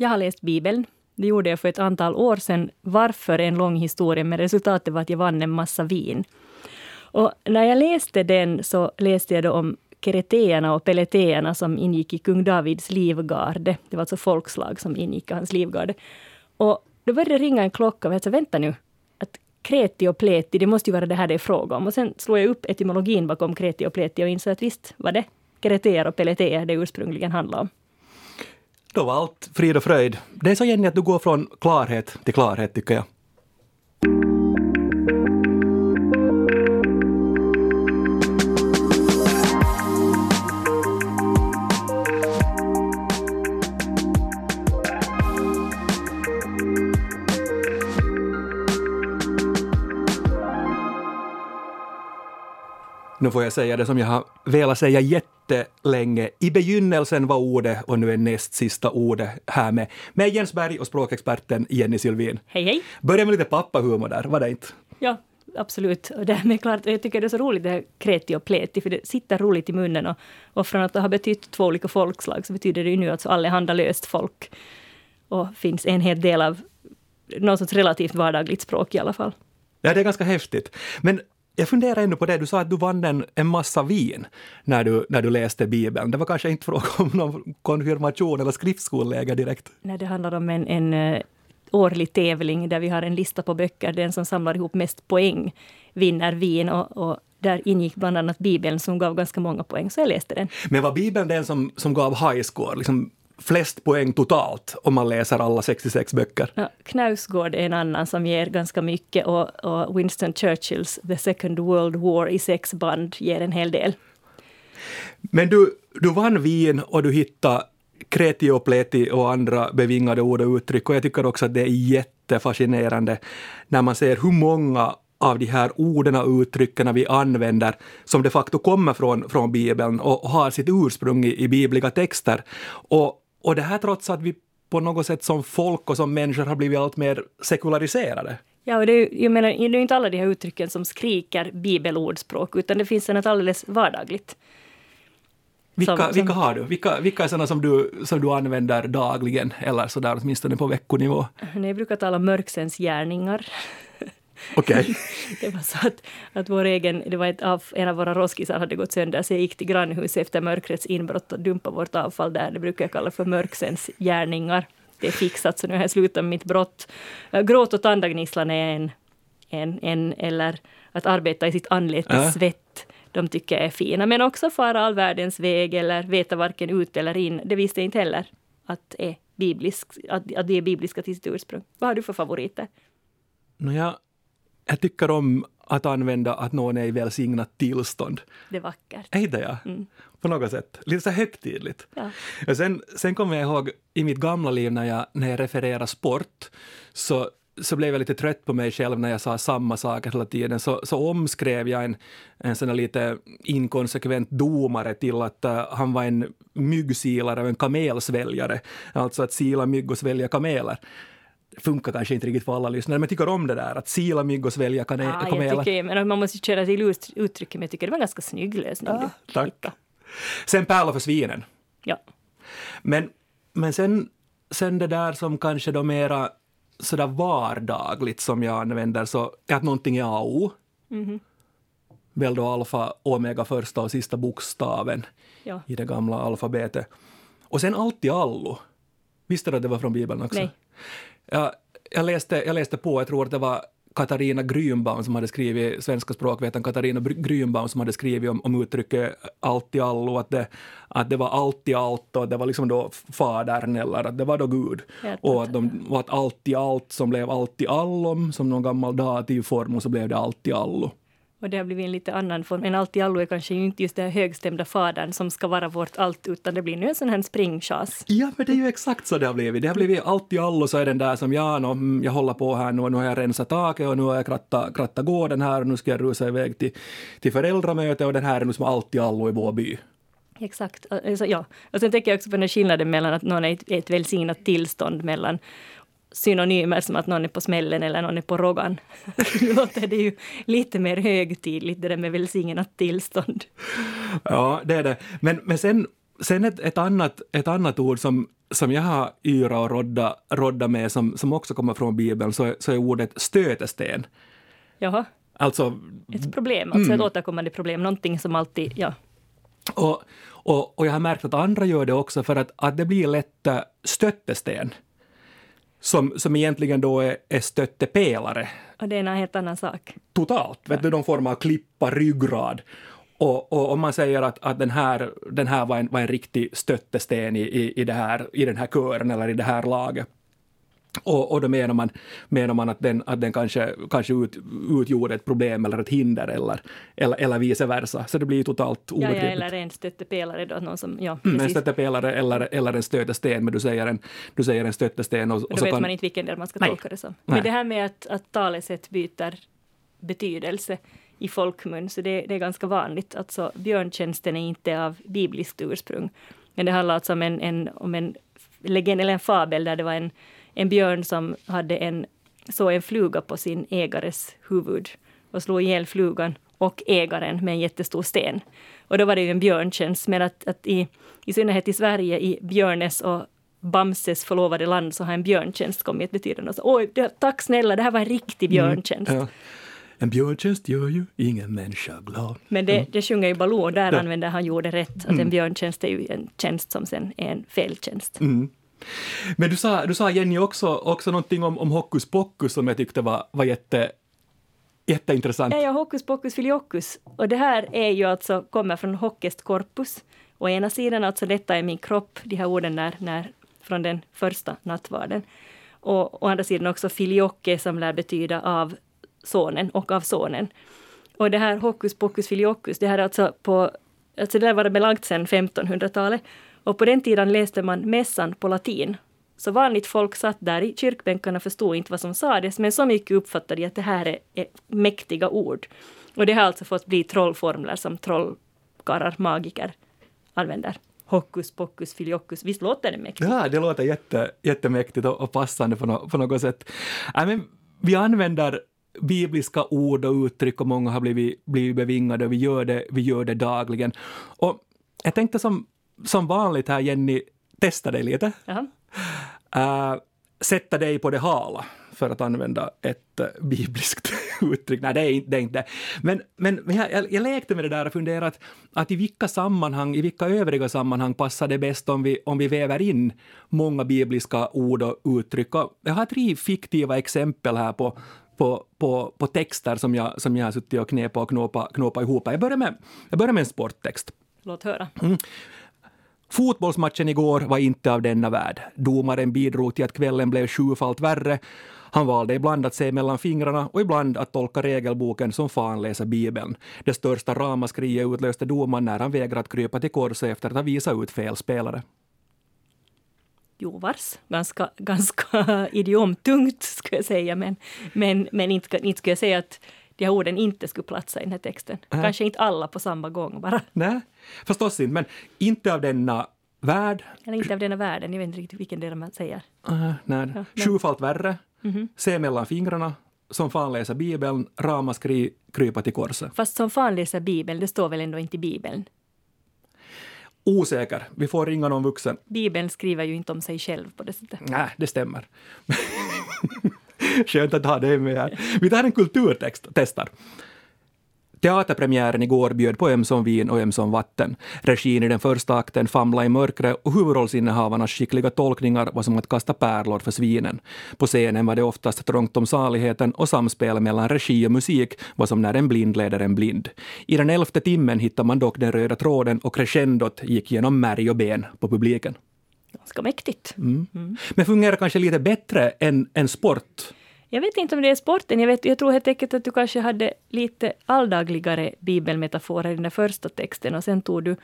Jag har läst Bibeln. Det gjorde jag för ett antal år sedan. Varför en lång historia, men resultatet var att jag vann en massa vin. Och när jag läste den så läste jag då om kereteerna och peleteerna som ingick i kung Davids livgarde. Det var alltså folkslag som ingick i hans livgarde. Och då började det ringa en klocka och jag sa, vänta nu, att kreti och pleti, det måste ju vara det här det är fråga om. Och sen slog jag upp etymologin bakom kreti och pleti och insåg att visst var det kereteer och peleteer det ursprungligen handlade om. Då var allt frid och fröjd. Det är så Jenny att du går från klarhet till klarhet tycker jag. Nu får jag säga det som jag har velat säga jättelänge. I begynnelsen var ordet och nu är näst sista ordet här med, med Jens Berg och språkexperten Jenny Sylvin. Hej hej! Börja med lite pappahumor där, var det inte? Ja, absolut. Och det är klart, jag tycker det är så roligt det här kreti och pleti, för det sitter roligt i munnen. Och, och från att det har betytt två olika folkslag så betyder det ju nu att så allehanda löst folk. Och finns en hel del av något sorts relativt vardagligt språk i alla fall. Ja, det är ganska häftigt. Men jag funderar ännu på det, du sa att du vann en, en massa vin när du, när du läste Bibeln. Det var kanske inte fråga om någon konfirmation eller skriftskoleläger direkt? Nej, det handlar om en, en uh, årlig tävling där vi har en lista på böcker. Den som samlar ihop mest poäng vinner vin och, och där ingick bland annat Bibeln som gav ganska många poäng, så jag läste den. Men var Bibeln den som, som gav high score? Liksom flest poäng totalt om man läser alla 66 böcker. Ja, Knausgård är en annan som ger ganska mycket och, och Winston Churchills The Second World War i sex band ger en hel del. Men du, du vann Wien och du hittade kreti och pleti och andra bevingade ord och uttryck och jag tycker också att det är jättefascinerande när man ser hur många av de här orden och uttrycken vi använder som de facto kommer från, från Bibeln och har sitt ursprung i, i bibliska texter. Och och det här trots att vi på något sätt som folk och som människor har blivit allt mer sekulariserade. Ja, och det är, jag menar, det är inte alla de här uttrycken som skriker bibelordspråk, utan det finns något alldeles vardagligt. Vilka, som, vilka har du? Vilka, vilka är sådana som du, som du använder dagligen, eller sådär åtminstone på veckonivå? Jag brukar tala om mörksens gärningar. Okej. Okay. det var så att, att vår egen, det var ett av, en av våra roskisar hade gått sönder, så jag gick till grannhuset efter mörkrets inbrott och dumpade vårt avfall där. Det brukar jag kalla för mörksens gärningar. Det är fixat, så nu har jag slutat med mitt brott. Gråt och tandagnisslan är en, en, en, eller att arbeta i sitt anletes äh. svett. De tycker är fina, men också fara all världens väg eller veta varken ut eller in. Det visste jag inte heller att, är biblisk, att, att det är bibliska till sitt ursprung. Vad har du för favoriter? No, jag jag tycker om att använda att någon är i välsignat tillstånd. Det är vackert. Är det ja? Mm. På något sätt. Lite så högtidligt. Ja. Och sen, sen kommer jag ihåg i mitt gamla liv när jag, när jag refererade sport så, så blev jag lite trött på mig själv när jag sa samma saker hela tiden. Så, så omskrev jag en, en sån lite inkonsekvent domare till att uh, han var en myggsilare och en kamelsväljare. Alltså att sila mygg och svälja kameler funkar kanske inte riktigt för alla lyssnare, men tycker om det där att sila mygg och svälja kane- ja, kameler. Jag tycker, men man måste köra till uttrycket, men jag tycker det var en ganska snygg lösning. Ja, tack. Sen pärlor för svinen. Ja. Men, men sen, sen det där som kanske då mera sådär vardagligt som jag använder, så är att någonting är AO. Mm-hmm. Väl då alfa, omega första och sista bokstaven ja. i det gamla alfabetet. Och sen alltid allo. Visste du att det var från Bibeln också? Nej. Jag, jag, läste, jag läste på, jag tror att det var Katarina Grünbaum som hade skrivit, svenska språkvetaren Katarina Grünbaum som hade skrivit om, om uttrycket allt i allo, att det, att det var allt i allt och det var liksom då fadern eller att det var då Gud. Och att, de, och att allt i allt som blev allt i allom som någon gammal dativform och så blev det allt i allo. Och det har blivit en lite annan form. En allt i allo är kanske inte just den högstämda fadern som ska vara vårt allt, utan det blir nu en sån här springchas. Ja, men det är ju exakt så det har blivit. Det har blivit allt i allo så är den där som ja, no, mm, jag håller på här nu och nu har jag rensat taket och nu har jag krattat, krattat gården här och nu ska jag rusa iväg till, till föräldramöte och den här är nu som allt i allo i vår by. Exakt. Alltså, ja. Och sen tänker jag också på den skillnaden mellan att någon är i ett, ett välsignat tillstånd mellan synonymer som att någon är på smällen eller någon är på roggan. Nu låter det ju lite mer högtidligt det där med välsignat tillstånd. Ja, det är det. Men, men sen sen ett, ett, annat, ett annat ord som, som jag har yra och rodda, rodda med, som, som också kommer från Bibeln, så är, så är ordet stötesten. Jaha. Alltså, ett problem, alltså mm. ett återkommande problem, någonting som alltid, ja. Och, och, och jag har märkt att andra gör det också för att, att det blir lätt stöttesten som, som egentligen då är, är stöttepelare. Och det är en helt annan sak. Totalt, ja. vet du, någon form av klippa, ryggrad. Och, och om man säger att, att den här, den här var, en, var en riktig stöttesten i, i, i, det här, i den här kören eller i det här laget, och, och då menar man, menar man att den, att den kanske, kanske ut, utgjorde ett problem eller ett hinder eller, eller, eller vice versa. Så det blir totalt obegripligt. Ja, ja, eller en stöttepelare då. Någon som, ja, mm, en stöttepelare eller, eller en stötesten, men du säger en, du säger en stötesten. Och, och då vet kan, man inte vilken del man ska nej, tolka det som. Men nej. det här med att, att talesätt byter betydelse i folkmun, så det, det är ganska vanligt. Alltså, björntjänsten är inte av bibliskt ursprung. Men det handlar alltså om en, en, om en legend eller en fabel där det var en en björn som hade en, så en fluga på sin ägares huvud och slog ihjäl flugan och ägaren med en jättestor sten. Och då var det ju en björntjänst, men att, att i, i synnerhet i Sverige, i Björnes och Bamses förlovade land, så har en björntjänst kommit att betyda något. Oj, tack snälla, det här var en riktig mm, björntjänst. Mm, ja. En björntjänst gör ju ingen människa glad. Men det, mm. det sjunger ju Baloo, och där ja. använder han gjorde rätt, att mm. en björntjänst är ju en tjänst som sen är en feltjänst. Mm. Men du sa, du sa Jenny också, också någonting om, om hokus pokus som jag tyckte var, var jätte, jätteintressant. Ja, ja, hokus pokus filiokus. Och det här är ju alltså, kommer från hockest corpus. Å ena sidan alltså detta är min kropp, de här orden när, när, från den första nattvarden. Och å andra sidan också filioque som lär betyda av sonen och av sonen. Och det här hokus pokus filiokus, det här är alltså på, alltså det där var det belagt sedan 1500-talet. Och på den tiden läste man mässan på latin. Så vanligt folk satt där i kyrkbänkarna och förstod inte vad som sades, men så mycket uppfattade de att det här är, är mäktiga ord. Och det har alltså fått bli trollformler som trollkarlar, magiker använder. Hokus pokus filiokus, visst låter det mäktigt? Ja, det låter jätte, jättemäktigt och, och passande på, no, på något sätt. Äh, men vi använder bibliska ord och uttryck och många har blivit, blivit bevingade och vi gör, det, vi gör det dagligen. Och jag tänkte som som vanligt här Jenny, testa dig lite. Uh, sätta dig på det hala, för att använda ett uh, bibliskt uttryck. Nej, det är inte det. Är inte. Men, men jag, jag, jag lekte med det där och funderade att, att i vilka sammanhang, i vilka övriga sammanhang passar det bäst om vi, om vi väver in många bibliska ord och uttryck. Och jag har tre fiktiva exempel här på på, på, på texter som jag, som jag har suttit och knepat och knåpat, knåpat ihop. Jag börjar, med, jag börjar med en sporttext. Låt höra. Mm. Fotbollsmatchen igår var inte av denna värld. Domaren bidrog till att kvällen blev sjufalt värre. Han valde ibland att se mellan fingrarna och ibland att tolka regelboken som fan läser Bibeln. Det största ramaskriet utlöste domaren när han vägrade att krypa till korset efter att ha visat ut fel spelare. Jo, vars. Ganska, ganska idiomtungt, skulle jag säga. Men, men, men inte, inte skulle jag säga att de här orden inte skulle platsa i den här texten. Äh. Kanske inte alla på samma gång bara. Nej, förstås inte, men inte av denna värld. Eller inte av denna världen, jag vet inte riktigt vilken del man säger. Uh, nej. Ja, Sjufalt värre, mm -hmm. se mellan fingrarna, som fan läser Bibeln, ramaskri, krypa till korset. Fast som fan läser Bibeln, det står väl ändå inte i Bibeln? Osäker. Vi får ringa någon vuxen. Bibeln skriver ju inte om sig själv på det sättet. Nej, det stämmer. Skönt att ha dig med här. Vi tar en kulturtext testar. Teaterpremiären igår bjöd på ömsom vin och ömsom vatten. Regin i den första akten famlade i mörkret och huvudrollsinnehavarnas skickliga tolkningar var som att kasta pärlor för svinen. På scenen var det oftast trångt om saligheten och samspelet mellan regi och musik var som när en blind leder en blind. I den elfte timmen hittade man dock den röda tråden och crescendot gick genom märg och ben på publiken. Ganska mäktigt. Mm. Mm. Men fungerar kanske lite bättre än, än sport? Jag vet inte om det är sporten. Jag, vet, jag tror helt enkelt att du kanske hade lite alldagligare bibelmetaforer i den första texten och sen tog du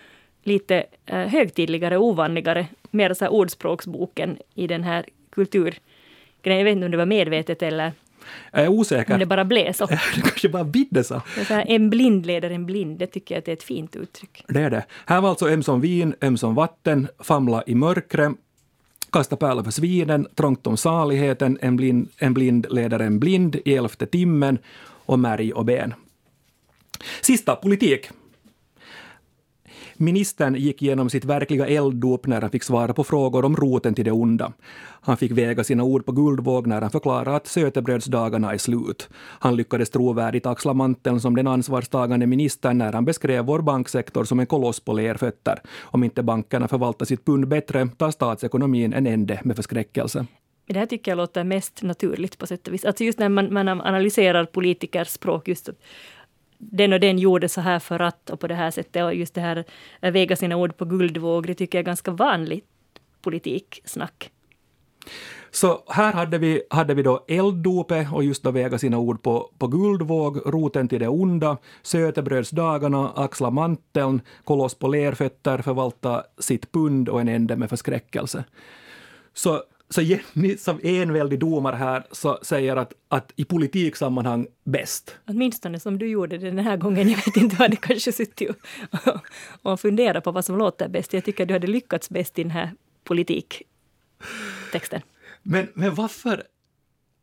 lite eh, högtidligare, ovanligare, mer så ordspråksboken i den här kulturgrejen. Jag vet inte om det var medvetet eller jag är osäker. Om det bara blev så. det kanske bara bidde så. så här, en blind leder en blind, det tycker jag att det är ett fint uttryck. Det är det. Här var alltså ömsom vin, ömsom vatten, famla i mörkret, kasta pärlor för svinen, trångt om saligheten, en blind, en blind leder en blind i elfte timmen och märg och ben. Sista, politik. Ministern gick igenom sitt verkliga elddop när han fick svara på frågor om roten till det onda. Han fick väga sina ord på guldvåg när han förklarade att sötebrödsdagarna är slut. Han lyckades trovärdigt axla manteln som den ansvarstagande ministern när han beskrev vår banksektor som en koloss på lerfötter. Om inte bankerna förvaltar sitt pund bättre tar statsekonomin en ände med förskräckelse. Det här tycker jag låter mest naturligt på sätt och vis. Alltså just när man, man analyserar politikers språk, just att den och den gjorde så här för att och på det här sättet och just det här väga sina ord på guldvåg, det tycker jag är ganska vanligt politiksnack. Så här hade vi, hade vi då elddopet och just då väga sina ord på, på guldvåg, roten till det onda, sötebrödsdagarna, axla manteln, koloss på lerfötter, förvalta sitt pund och en ände med förskräckelse. Så så Jenny som enväldig domare här så säger att, att i politiksammanhang bäst. Åtminstone som du gjorde det den här gången. Jag vet inte, du hade kanske suttit och, och funderat på vad som låter bäst. Jag tycker du hade lyckats bäst i den här politiktexten. Men, men varför,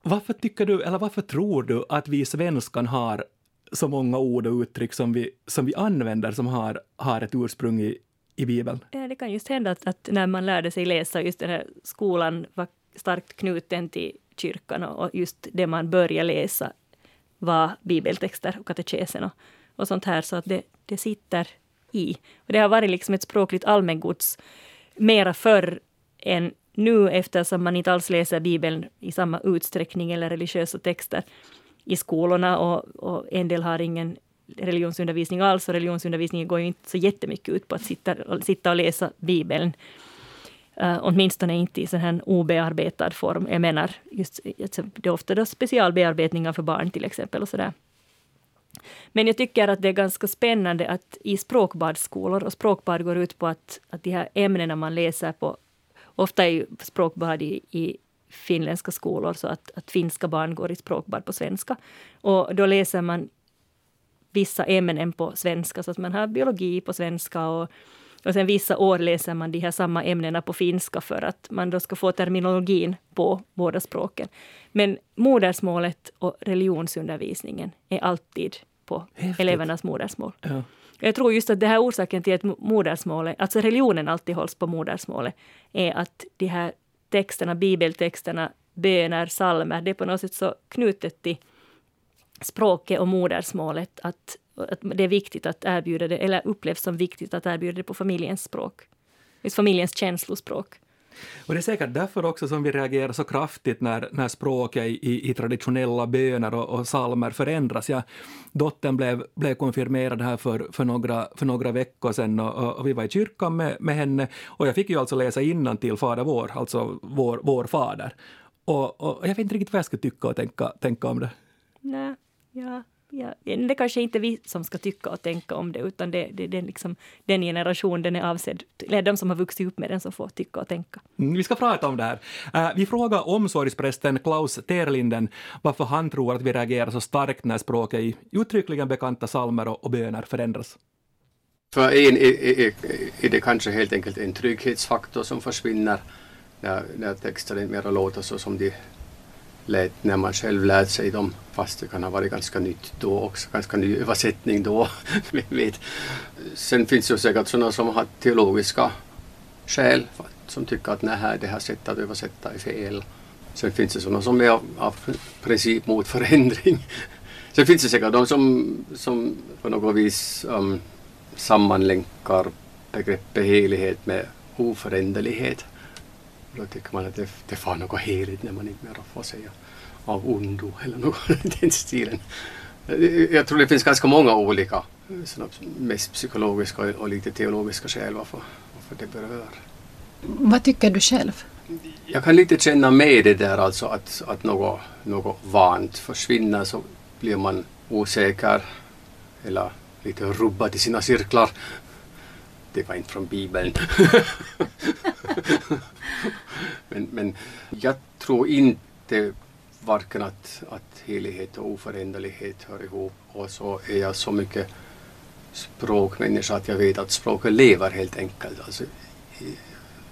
varför tycker du, eller varför tror du att vi svenskar har så många ord och uttryck som vi, som vi använder som har, har ett ursprung i, i Bibeln? Ja, det kan just hända att, att, när man lärde sig läsa, just den här skolan var starkt knuten till kyrkan och just det man började läsa var bibeltexter och katekesen och, och sånt här, så att det, det sitter i. Och det har varit liksom ett språkligt allmängods mera förr än nu eftersom man inte alls läser Bibeln i samma utsträckning eller religiösa texter i skolorna och, och en del har ingen religionsundervisning alls och religionsundervisningen går ju inte så jättemycket ut på att sitta, sitta och läsa Bibeln. Uh, åtminstone inte i sån här obearbetad form. Jag menar, just, alltså, det är ofta då specialbearbetningar för barn till exempel. och så där. Men jag tycker att det är ganska spännande att i språkbadsskolor, och språkbad går ut på att, att de här ämnena man läser på, ofta är ju språkbad i, i finländska skolor, så att, att finska barn går i språkbad på svenska. Och då läser man vissa ämnen på svenska, så att man har biologi på svenska och, och sen vissa år läser man de här samma ämnena på finska för att man då ska få terminologin på båda språken. Men modersmålet och religionsundervisningen är alltid på Häftigt. elevernas modersmål. Ja. Jag tror just att det här orsaken till att modersmålet, alltså religionen alltid hålls på modersmålet, är att de här texterna, bibeltexterna, böner, salmer, det är på något sätt så knutet till språket och modersmålet, att, att det är viktigt att erbjuda det, eller upplevs som viktigt att erbjuda det på familjens språk. Just familjens känslospråk. Och det är säkert därför också som vi reagerar så kraftigt när, när språket i, i traditionella böner och, och salmer förändras. Ja, dottern blev, blev konfirmerad här för, för, några, för några veckor sedan och, och vi var i kyrkan med, med henne och jag fick ju alltså läsa innan till Fader vår, alltså vår, vår fader. Och, och jag vet inte riktigt vad jag ska tycka och tänka, tänka om det. Nej, Ja, ja, det kanske inte vi som ska tycka och tänka om det, utan det, det, det liksom, den generation den är avsedd, eller de som har vuxit upp med den som får tycka och tänka. Mm, vi ska prata om det här. Uh, vi frågar omsorgsprästen Klaus Terlinden varför han tror att vi reagerar så starkt när språket i uttryckligen bekanta salmer och, och böner förändras. För en är, är, är, det kanske helt enkelt en trygghetsfaktor som försvinner när, när texterna inte mer låter så som de lät när man själv lät sig dem, fast det kan ha varit ganska nytt då också, ganska ny översättning då. vet. Sen finns det ju säkert sådana som har teologiska skäl, som tycker att nej, det här sättet att översätta är fel. Sen finns det sådana som är av, av princip mot förändring. Sen finns det säkert de som, som på något vis um, sammanlänkar begreppet helighet med oföränderlighet. Då tycker man att det, det får något heligt när man inte mer får säga av ondo eller något i den stilen. Jag tror det finns ganska många olika, mest psykologiska och lite teologiska skäl varför, varför det berör. Vad tycker du själv? Jag kan lite känna med det där alltså att, att något, något vant försvinner så blir man osäker eller lite rubbad i sina cirklar. Det var inte från Bibeln. men, men jag tror inte varken att, att helighet och oföränderlighet hör ihop och så är jag så mycket språkmänniska att jag vet att språket lever helt enkelt. Alltså,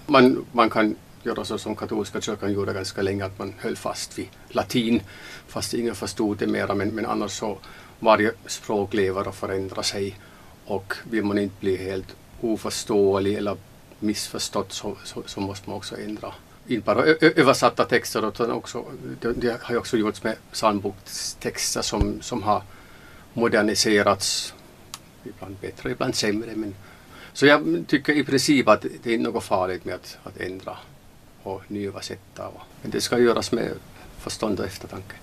man, man kan göra så som katolska kyrkan gjorde ganska länge, att man höll fast vid latin fast ingen förstod det mera men, men annars så varje språk lever och förändrar sig och vill man inte bli helt oförståelig eller missförstått så, så, så måste man också ändra. Inte bara översatta texter utan också, det, det har ju också gjorts med psalmbokstexter som, som har moderniserats, ibland bättre, ibland sämre. Men, så jag tycker i princip att det är något farligt med att, att ändra och nyöversätta. Men det ska göras med förstånd och eftertanke.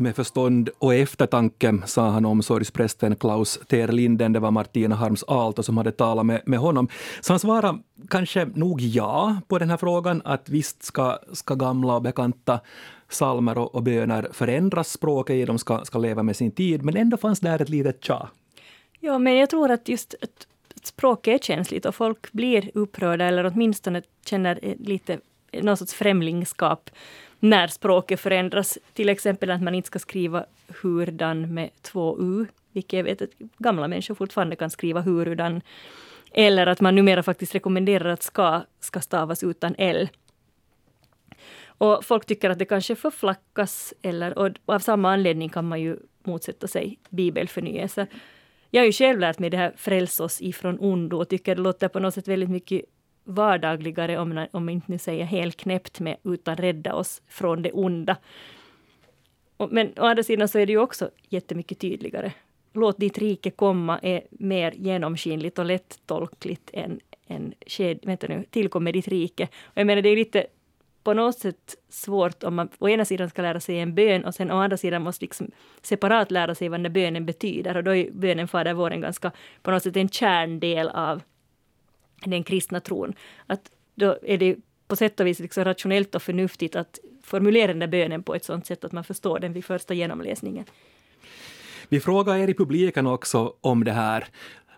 Med förstånd och eftertanke, sa han omsorgsprästen Klaus Terlinden. Det var Martina Harms Aalto som hade talat med, med honom. Så han svarade kanske nog ja på den här frågan, att visst ska, ska gamla och bekanta salmer och, och böner förändras, språket i dem ska, ska leva med sin tid, men ändå fanns där ett litet tja. Ja, men jag tror att just att språket är känsligt och folk blir upprörda eller åtminstone känner lite någon sorts främlingskap när språket förändras. Till exempel att man inte ska skriva hurdan med två u, vilket jag vet att gamla människor fortfarande kan skriva hurudan. Eller att man numera faktiskt rekommenderar att ska, ska stavas utan l. Och folk tycker att det kanske förflackas, eller, och av samma anledning kan man ju motsätta sig bibelförnyelse. Jag har ju själv lärt mig det här fräls oss ifrån ondo och tycker det låter på något sätt väldigt mycket vardagligare, om, om inte nu säger helt knäppt med, utan rädda oss från det onda. Men å andra sidan så är det ju också jättemycket tydligare. Låt ditt rike komma är mer genomskinligt och lättolkligt än, än sked, vänta nu, tillkommer ditt rike. Och jag menar det är lite på något sätt svårt om man å ena sidan ska lära sig en bön och sen å andra sidan måste liksom separat lära sig vad den bönen betyder. Och då är bönen Fader vår en ganska, på något sätt en kärndel av den kristna tron. Att då är det på sätt och vis liksom rationellt och förnuftigt att formulera den där bönen på ett sådant sätt att man förstår den vid första genomläsningen. Vi frågar er i publiken också om det här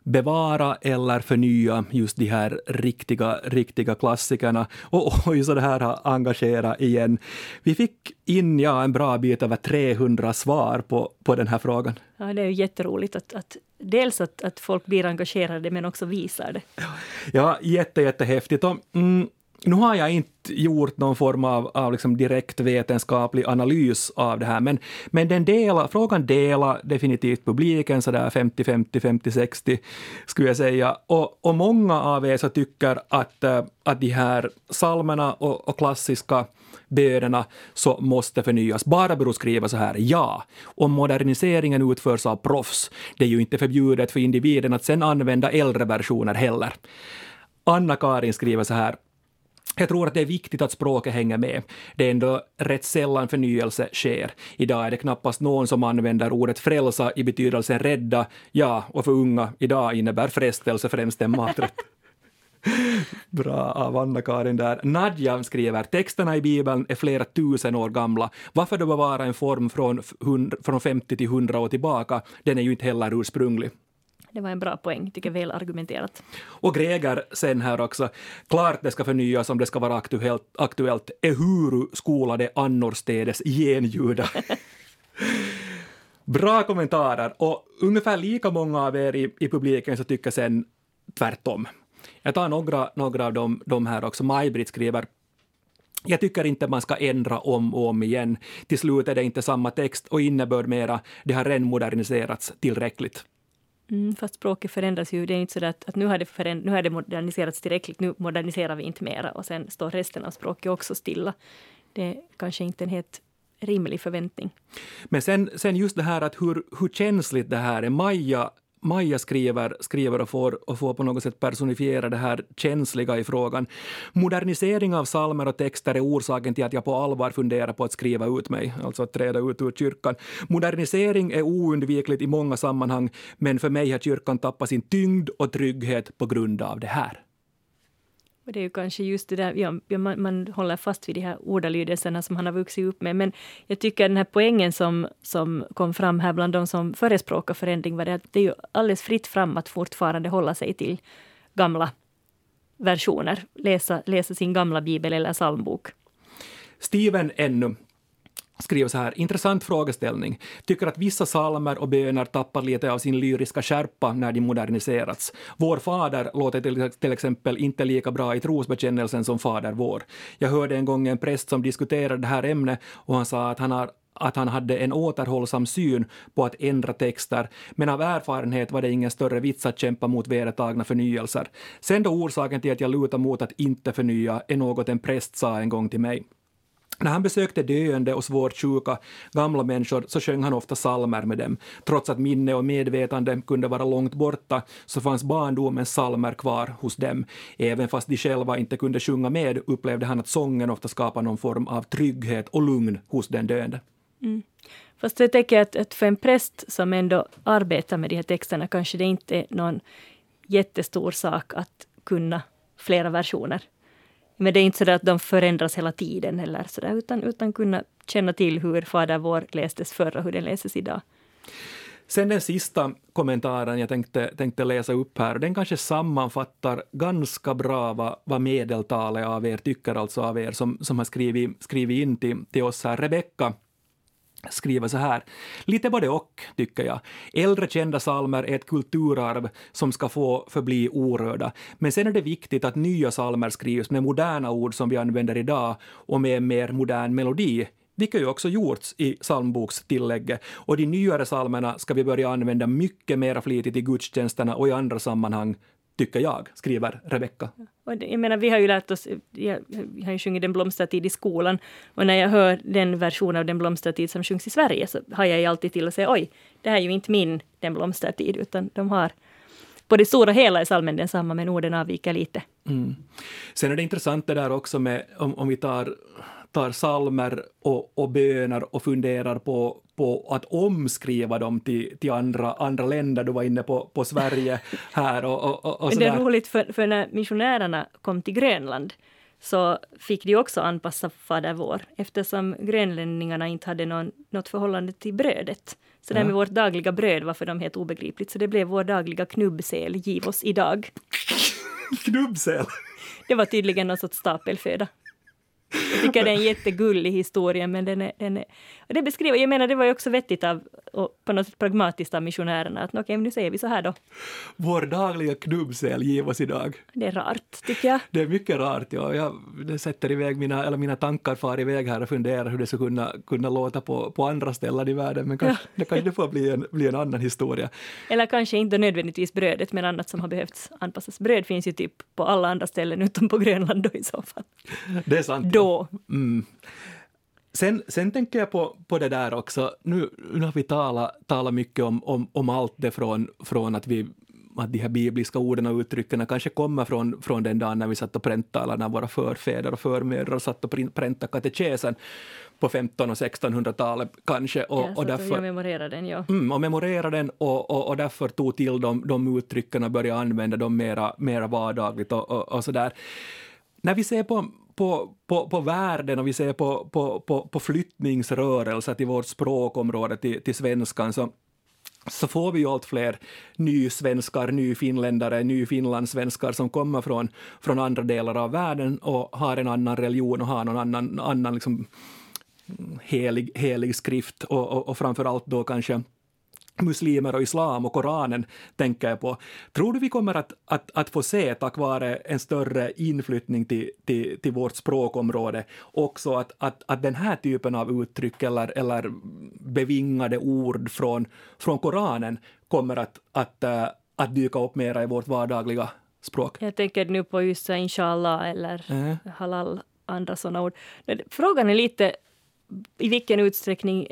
bevara eller förnya just de här riktiga, riktiga klassikerna. Och oj, så det här har engagerat igen. Vi fick in ja, en bra bit över 300 svar på, på den här frågan. Ja, det är ju jätteroligt att, att dels att, att folk blir engagerade men också visar det. Ja, jätte, jättehäftigt. Och, mm, nu har jag inte gjort någon form av, av liksom direkt vetenskaplig analys av det här, men, men den delar, frågan delar definitivt publiken, sådär 50-50, 50-60 skulle jag säga. Och, och många av er så tycker att, eh, att de här salmerna och, och klassiska bönerna så måste förnyas. Barbro skriver så här, ja, om moderniseringen utförs av proffs, det är ju inte förbjudet för individen att sen använda äldre versioner heller. Anna-Karin skriver så här, jag tror att det är viktigt att språket hänger med. Det är ändå rätt sällan förnyelse sker. Idag är det knappast någon som använder ordet frälsa i betydelsen rädda. Ja, och för unga idag innebär frestelse främst en maträtt. Bra av Anna-Karin där. Nadja skriver, texterna i Bibeln är flera tusen år gamla. Varför då bevara en form från, från 50 till 100 år tillbaka? Den är ju inte heller ursprunglig. Det var en bra poäng, tycker väl argumenterat. Och Greger sen här också. Klart det ska förnyas om det ska vara aktuellt, aktuellt ehuru skolade annorstädes genljuda. Bra kommentarer och ungefär lika många av er i, i publiken så tycker sen tvärtom. Jag tar några, några av dem, de här också. Maj-Britt skriver jag tycker inte man ska ändra om och om igen. Till slut är det inte samma text och innebörd mera. Det har redan moderniserats tillräckligt. Mm, fast språket förändras ju. Det är inte så att, att nu, har det föränd- nu har det moderniserats tillräckligt, nu moderniserar vi inte mera och sen står resten av språket också stilla. Det är kanske inte en helt rimlig förväntning. Men sen, sen just det här att hur, hur känsligt det här är. Maja Maja skriver, skriver och, får, och får på något sätt personifiera det här känsliga i frågan. Modernisering av salmer och texter är orsaken till att jag på allvar funderar på att skriva ut mig, alltså att träda ut ur kyrkan. Modernisering är oundvikligt i många sammanhang, men för mig har kyrkan tappat sin tyngd och trygghet på grund av det här. Och det är ju kanske just det där, ja, man, man håller fast vid de här ordalydelserna som han har vuxit upp med. Men jag tycker den här poängen som, som kom fram här bland de som förespråkar förändring var det att det är ju alldeles fritt fram att fortfarande hålla sig till gamla versioner. Läsa, läsa sin gamla bibel eller psalmbok. Steven ännu skriver så här, intressant frågeställning. Tycker att vissa salmer och böner tappar lite av sin lyriska skärpa när de moderniserats. Vår fader låter till, till exempel inte lika bra i trosbekännelsen som Fader vår. Jag hörde en gång en präst som diskuterade det här ämnet och han sa att han har att han hade en återhållsam syn på att ändra texter, men av erfarenhet var det ingen större vits att kämpa mot vedertagna förnyelser. Sen då orsaken till att jag lutar mot att inte förnya är något en präst sa en gång till mig. När han besökte döende och svårt sjuka gamla människor så sjöng han ofta salmer med dem. Trots att minne och medvetande kunde vara långt borta så fanns barndomens salmer kvar hos dem. Även fast de själva inte kunde sjunga med upplevde han att sången ofta skapade någon form av trygghet och lugn hos den döende. Mm. Fast jag tänker att, att för en präst som ändå arbetar med de här texterna kanske det inte är någon jättestor sak att kunna flera versioner. Men det är inte så att de förändras hela tiden eller så där, utan, utan kunna känna till hur Fader vår lästes förr och hur den läses idag. Sen den sista kommentaren jag tänkte, tänkte läsa upp här, den kanske sammanfattar ganska bra vad, vad medeltalet av er tycker, alltså av er som, som har skrivit, skrivit in till, till oss här. Rebecka skriver så här. Lite både och, tycker jag. Äldre kända salmer är ett kulturarv som ska få förbli orörda. Men sen är det viktigt att nya salmer skrivs med moderna ord som vi använder idag och med en mer modern melodi vilket ju också gjorts i psalmbokstillägget. Och de nyare psalmerna ska vi börja använda mycket mer flitigt i gudstjänsterna och i andra sammanhang tycker jag, skriver Rebecka. jag menar, vi har ju lärt oss, jag, jag har ju sjungit Den blomstertid i skolan, och när jag hör den version av Den blomstertid som sjungs i Sverige, så har jag ju alltid till att säga oj, det här är ju inte min Den blomstertid, utan de har på det stora hela är salmen densamma, men orden avviker lite. Mm. Sen är det intressant det där också med, om, om vi tar tar salmer och, och böner och funderar på, på att omskriva dem till, till andra, andra länder. Du var inne på, på Sverige här och, och, och Det är roligt, för, för när missionärerna kom till Grönland så fick de också anpassa Fader vår eftersom grönlänningarna inte hade någon, något förhållande till brödet. Så det här med vårt dagliga bröd var för dem helt obegripligt, så det blev vår dagliga knubbsel, giv oss idag. knubbsel? Det var tydligen någon sorts stapelföda. Jag tycker det är en jättegullig historia, men den är, den är, och det beskriver, jag menar det var ju också vettigt av, och på något sätt pragmatiskt av missionärerna, att okej, okay, nu säger vi så här då. Vår dagliga knubbsel giv oss idag. Det är rart, tycker jag. Det är mycket rart, ja. Jag sätter iväg mina, eller mina tankar far iväg här och funderar hur det ska kunna, kunna låta på, på andra ställen i världen, men kanske, ja. det kanske får bli en, bli en annan historia. Eller kanske inte nödvändigtvis brödet, men annat som har behövts anpassas. Bröd finns ju typ på alla andra ställen utom på Grönland då i så fall. Det är sant. Då. Mm. Sen, sen tänker jag på, på det där också, nu, nu har vi talat, talat mycket om, om, om allt det från, från att vi att de här bibliska orden och uttrycken kanske kommer från, från den dagen när vi satt och präntade, eller när våra förfäder och förmödrar satt och präntade katekesen på 1500 och 1600-talet kanske. Och, ja, och därför, jag memorerar den, ja. Mm, och memorerar den och, och, och därför tog till de, de uttrycken och började använda dem mera, mera vardagligt och, och, och sådär. När vi ser på på, på, på världen och vi ser på, på, på, på flyttningsrörelser till vårt språkområde, till, till svenskan, så så får vi ju allt fler nysvenskar, nyfinländare, nyfinlandssvenskar som kommer från, från andra delar av världen och har en annan religion och har någon annan, annan liksom helig, helig skrift och, och, och framför allt då kanske muslimer och islam och Koranen tänker jag på. Tror du vi kommer att, att, att få se, tack vare en större inflyttning till, till, till vårt språkområde, också att, att, att den här typen av uttryck eller, eller bevingade ord från, från Koranen kommer att, att, äh, att dyka upp mera i vårt vardagliga språk? Jag tänker nu på just inshallah eller äh. halal, andra sådana ord. Frågan är lite i vilken utsträckning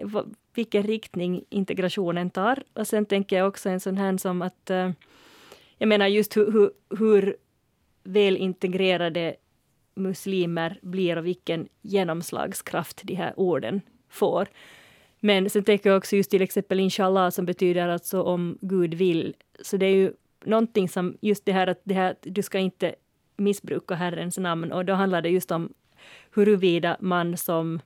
vilken riktning integrationen tar. Och sen tänker jag också en sån här som att, eh, jag menar just hur, hur, hur väl integrerade muslimer blir och vilken genomslagskraft de här orden får. Men sen tänker jag också just till exempel inshallah som betyder alltså om Gud vill. Så det är ju någonting som just det här att, det här, du ska inte missbruka Herrens namn och då handlar det just om huruvida man som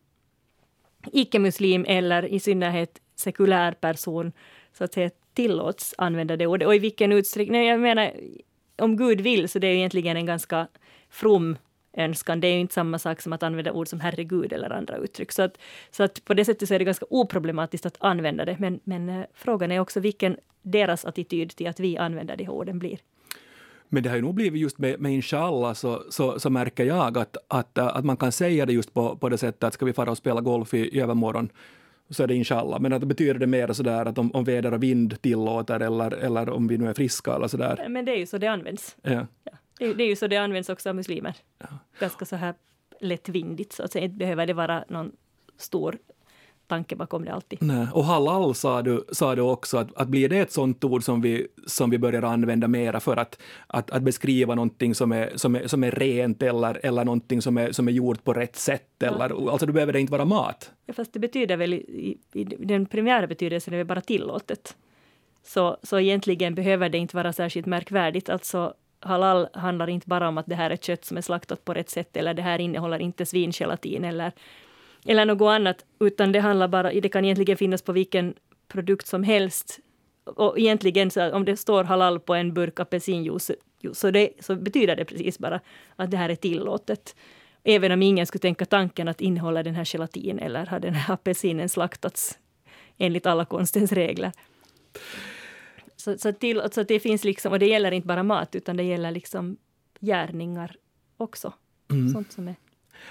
icke-muslim eller i synnerhet sekulär person så att säga tillåts använda det ordet. Och i vilken utsträckning, jag menar om Gud vill så det är egentligen en ganska from önskan. Det är ju inte samma sak som att använda ord som herregud eller andra uttryck. Så att, så att på det sättet så är det ganska oproblematiskt att använda det. Men, men eh, frågan är också vilken deras attityd till att vi använder de här orden blir. Men det har ju nog blivit just med, med inshallah så, så, så, märker jag att, att, att man kan säga det just på, på det sättet att ska vi fara och spela golf i, i övermorgon så är det inshallah. Men att det betyder det mer sådär att om, om väder och vind tillåter eller, eller om vi nu är friska eller sådär. Men det är ju så det används. Ja. Ja. Det, är- det är ju så det används också av muslimer. Ganska så här lättvindigt så att säga. Inte behöver det vara någon stor tanke bakom det alltid. Nej. Och halal sa du, sa du också, att, att blir det ett sånt ord som vi, som vi börjar använda mera för att, att, att beskriva någonting som är, som är, som är rent eller, eller någonting som är, som är gjort på rätt sätt? Eller, alltså, då behöver det inte vara mat. Ja, fast det betyder väl i, i, den primära betydelsen är det bara tillåtet. Så, så egentligen behöver det inte vara särskilt märkvärdigt. Alltså halal handlar inte bara om att det här är kött som är slaktat på rätt sätt eller det här innehåller inte svinkelatin eller, eller något annat, utan det handlar bara, det kan egentligen finnas på vilken produkt som helst. Och egentligen så om det står halal på en burk apelsinjuice så, det, så betyder det precis bara att det här är tillåtet. Även om ingen skulle tänka tanken att innehålla den här gelatin eller har den här apelsinen slaktats enligt alla konstens regler. Så, så, till, så det finns liksom, och det gäller inte bara mat utan det gäller liksom gärningar också. Sånt som är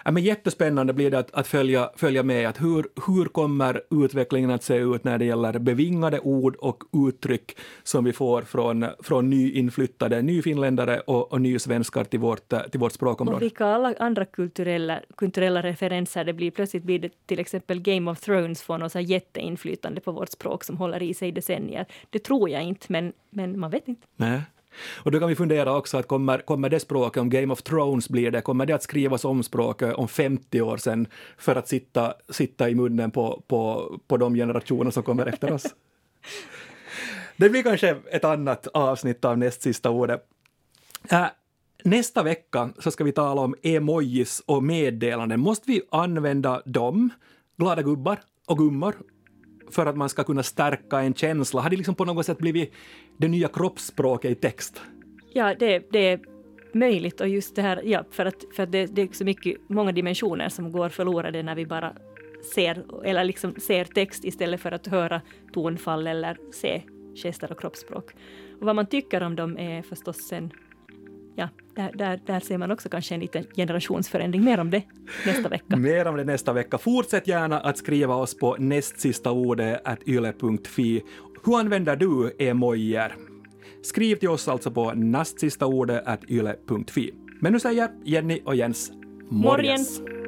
Ja, men jättespännande blir det att, att följa, följa med. Att hur, hur kommer utvecklingen att se ut när det gäller bevingade ord och uttryck som vi får från, från nyinflyttade nyfinländare och, och nysvenskar till vårt, till vårt Och språkområde? vilka alla andra kulturella, kulturella referenser det blir. Plötsligt blir det till exempel Game of Thrones får något jätteinflytande på vårt språk som håller i sig i decennier. Det tror jag inte, men, men man vet inte. Nej. Och då kan vi fundera också att kommer, kommer det språket, om Game of Thrones blir det, kommer det att skrivas om språket om 50 år sen för att sitta, sitta i munnen på, på, på de generationer som kommer efter oss? Det blir kanske ett annat avsnitt av näst sista ordet. Äh, nästa vecka så ska vi tala om emojis och meddelanden. Måste vi använda dem, glada gubbar och gummor, för att man ska kunna stärka en känsla? Har det liksom på något sätt blivit det nya kroppsspråket i text? Ja, det, det är möjligt och just det här, ja, för att, för att det, det är så mycket, många dimensioner som går förlorade när vi bara ser, eller liksom ser text istället för att höra tonfall eller se gester och kroppsspråk. Och vad man tycker om dem är förstås sen, ja, där, där, där ser man också kanske en liten generationsförändring. Mer om det nästa vecka. Mer om det nästa vecka. Fortsätt gärna att skriva oss på nästsistaordet.yle.fi. Hur använder du emojier? Skriv till oss alltså på nastsistaordet.yle.fi. Men nu säger Jenny och Jens morgens. Morgens!